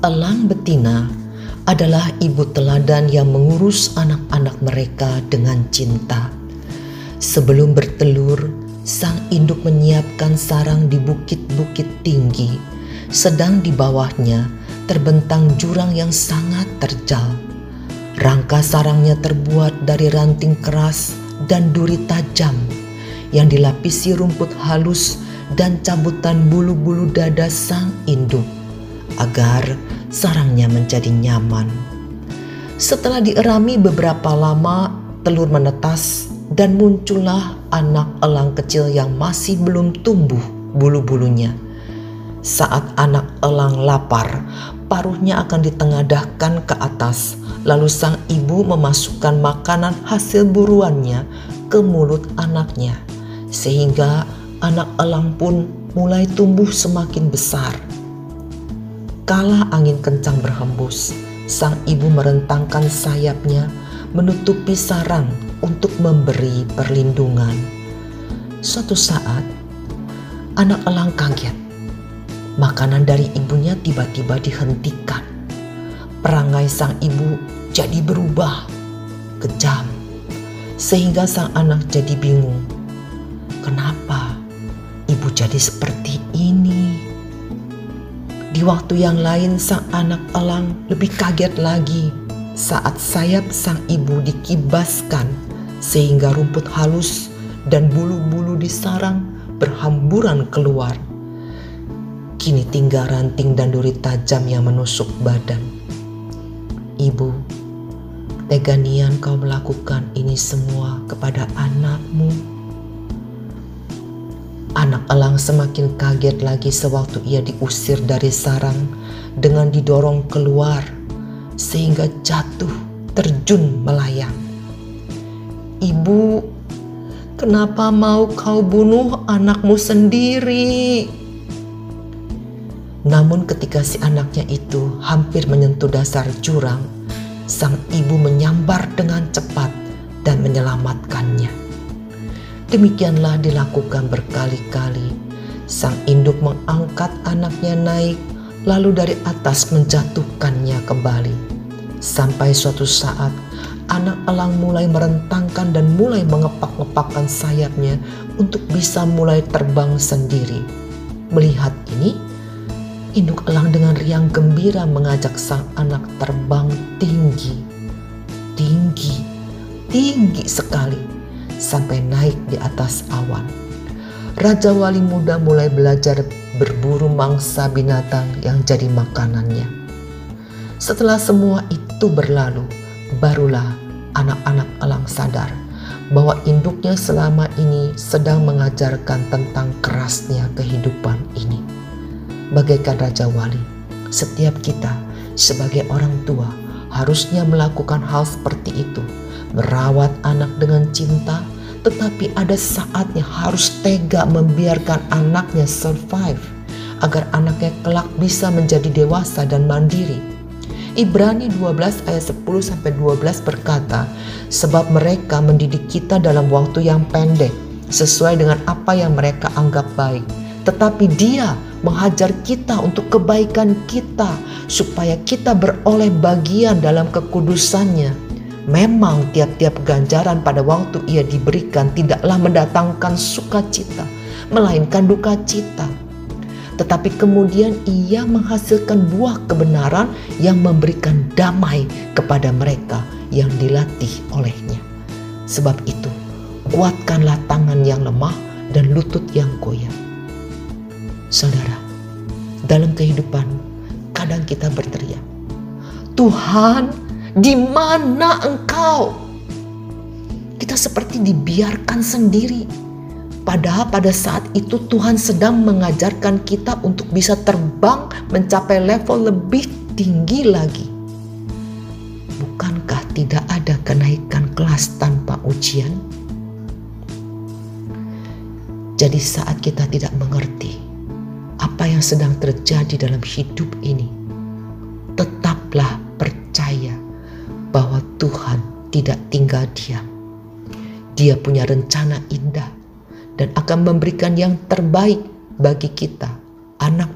Elang betina adalah ibu teladan yang mengurus anak-anak mereka dengan cinta. Sebelum bertelur, sang induk menyiapkan sarang di bukit-bukit tinggi, sedang di bawahnya terbentang jurang yang sangat terjal. Rangka sarangnya terbuat dari ranting keras dan duri tajam yang dilapisi rumput halus dan cabutan bulu-bulu dada sang induk agar sarangnya menjadi nyaman. Setelah dierami beberapa lama, telur menetas dan muncullah anak elang kecil yang masih belum tumbuh bulu-bulunya. Saat anak elang lapar, paruhnya akan ditengadahkan ke atas, lalu sang ibu memasukkan makanan hasil buruannya ke mulut anaknya, sehingga anak elang pun mulai tumbuh semakin besar Kala angin kencang berhembus, sang ibu merentangkan sayapnya menutupi sarang untuk memberi perlindungan. Suatu saat, anak elang kaget. Makanan dari ibunya tiba-tiba dihentikan. Perangai sang ibu jadi berubah, kejam, sehingga sang anak jadi bingung. Kenapa ibu jadi seperti? Di waktu yang lain sang anak elang lebih kaget lagi saat sayap sang ibu dikibaskan sehingga rumput halus dan bulu-bulu di sarang berhamburan keluar. Kini tinggal ranting dan duri tajam yang menusuk badan. Ibu, teganian kau melakukan ini semua kepada anakmu Anak elang semakin kaget lagi sewaktu ia diusir dari sarang dengan didorong keluar sehingga jatuh terjun melayang. Ibu, kenapa mau kau bunuh anakmu sendiri? Namun ketika si anaknya itu hampir menyentuh dasar jurang, sang ibu menyambar dengan cepat dan menyelamatkannya. Demikianlah dilakukan berkali-kali. Sang induk mengangkat anaknya naik, lalu dari atas menjatuhkannya kembali. Sampai suatu saat, anak elang mulai merentangkan dan mulai mengepak-ngepakkan sayapnya untuk bisa mulai terbang sendiri. Melihat ini, induk elang dengan riang gembira mengajak sang anak terbang tinggi, tinggi, tinggi sekali sampai naik di atas awan. Raja Wali Muda mulai belajar berburu mangsa binatang yang jadi makanannya. Setelah semua itu berlalu, barulah anak-anak elang sadar bahwa induknya selama ini sedang mengajarkan tentang kerasnya kehidupan ini. Bagaikan Raja Wali, setiap kita sebagai orang tua harusnya melakukan hal seperti itu merawat anak dengan cinta, tetapi ada saatnya harus tega membiarkan anaknya survive agar anaknya kelak bisa menjadi dewasa dan mandiri. Ibrani 12 ayat 10 sampai 12 berkata, sebab mereka mendidik kita dalam waktu yang pendek sesuai dengan apa yang mereka anggap baik. Tetapi dia menghajar kita untuk kebaikan kita supaya kita beroleh bagian dalam kekudusannya Memang tiap-tiap ganjaran pada waktu ia diberikan tidaklah mendatangkan sukacita, melainkan duka cita. Tetapi kemudian ia menghasilkan buah kebenaran yang memberikan damai kepada mereka yang dilatih olehnya. Sebab itu, kuatkanlah tangan yang lemah dan lutut yang goyah. Saudara, dalam kehidupan kadang kita berteriak, Tuhan di mana engkau? Kita seperti dibiarkan sendiri. Padahal pada saat itu Tuhan sedang mengajarkan kita untuk bisa terbang mencapai level lebih tinggi lagi. Bukankah tidak ada kenaikan kelas tanpa ujian? Jadi saat kita tidak mengerti apa yang sedang terjadi dalam hidup ini, Dia punya rencana indah dan akan memberikan yang terbaik bagi kita, anak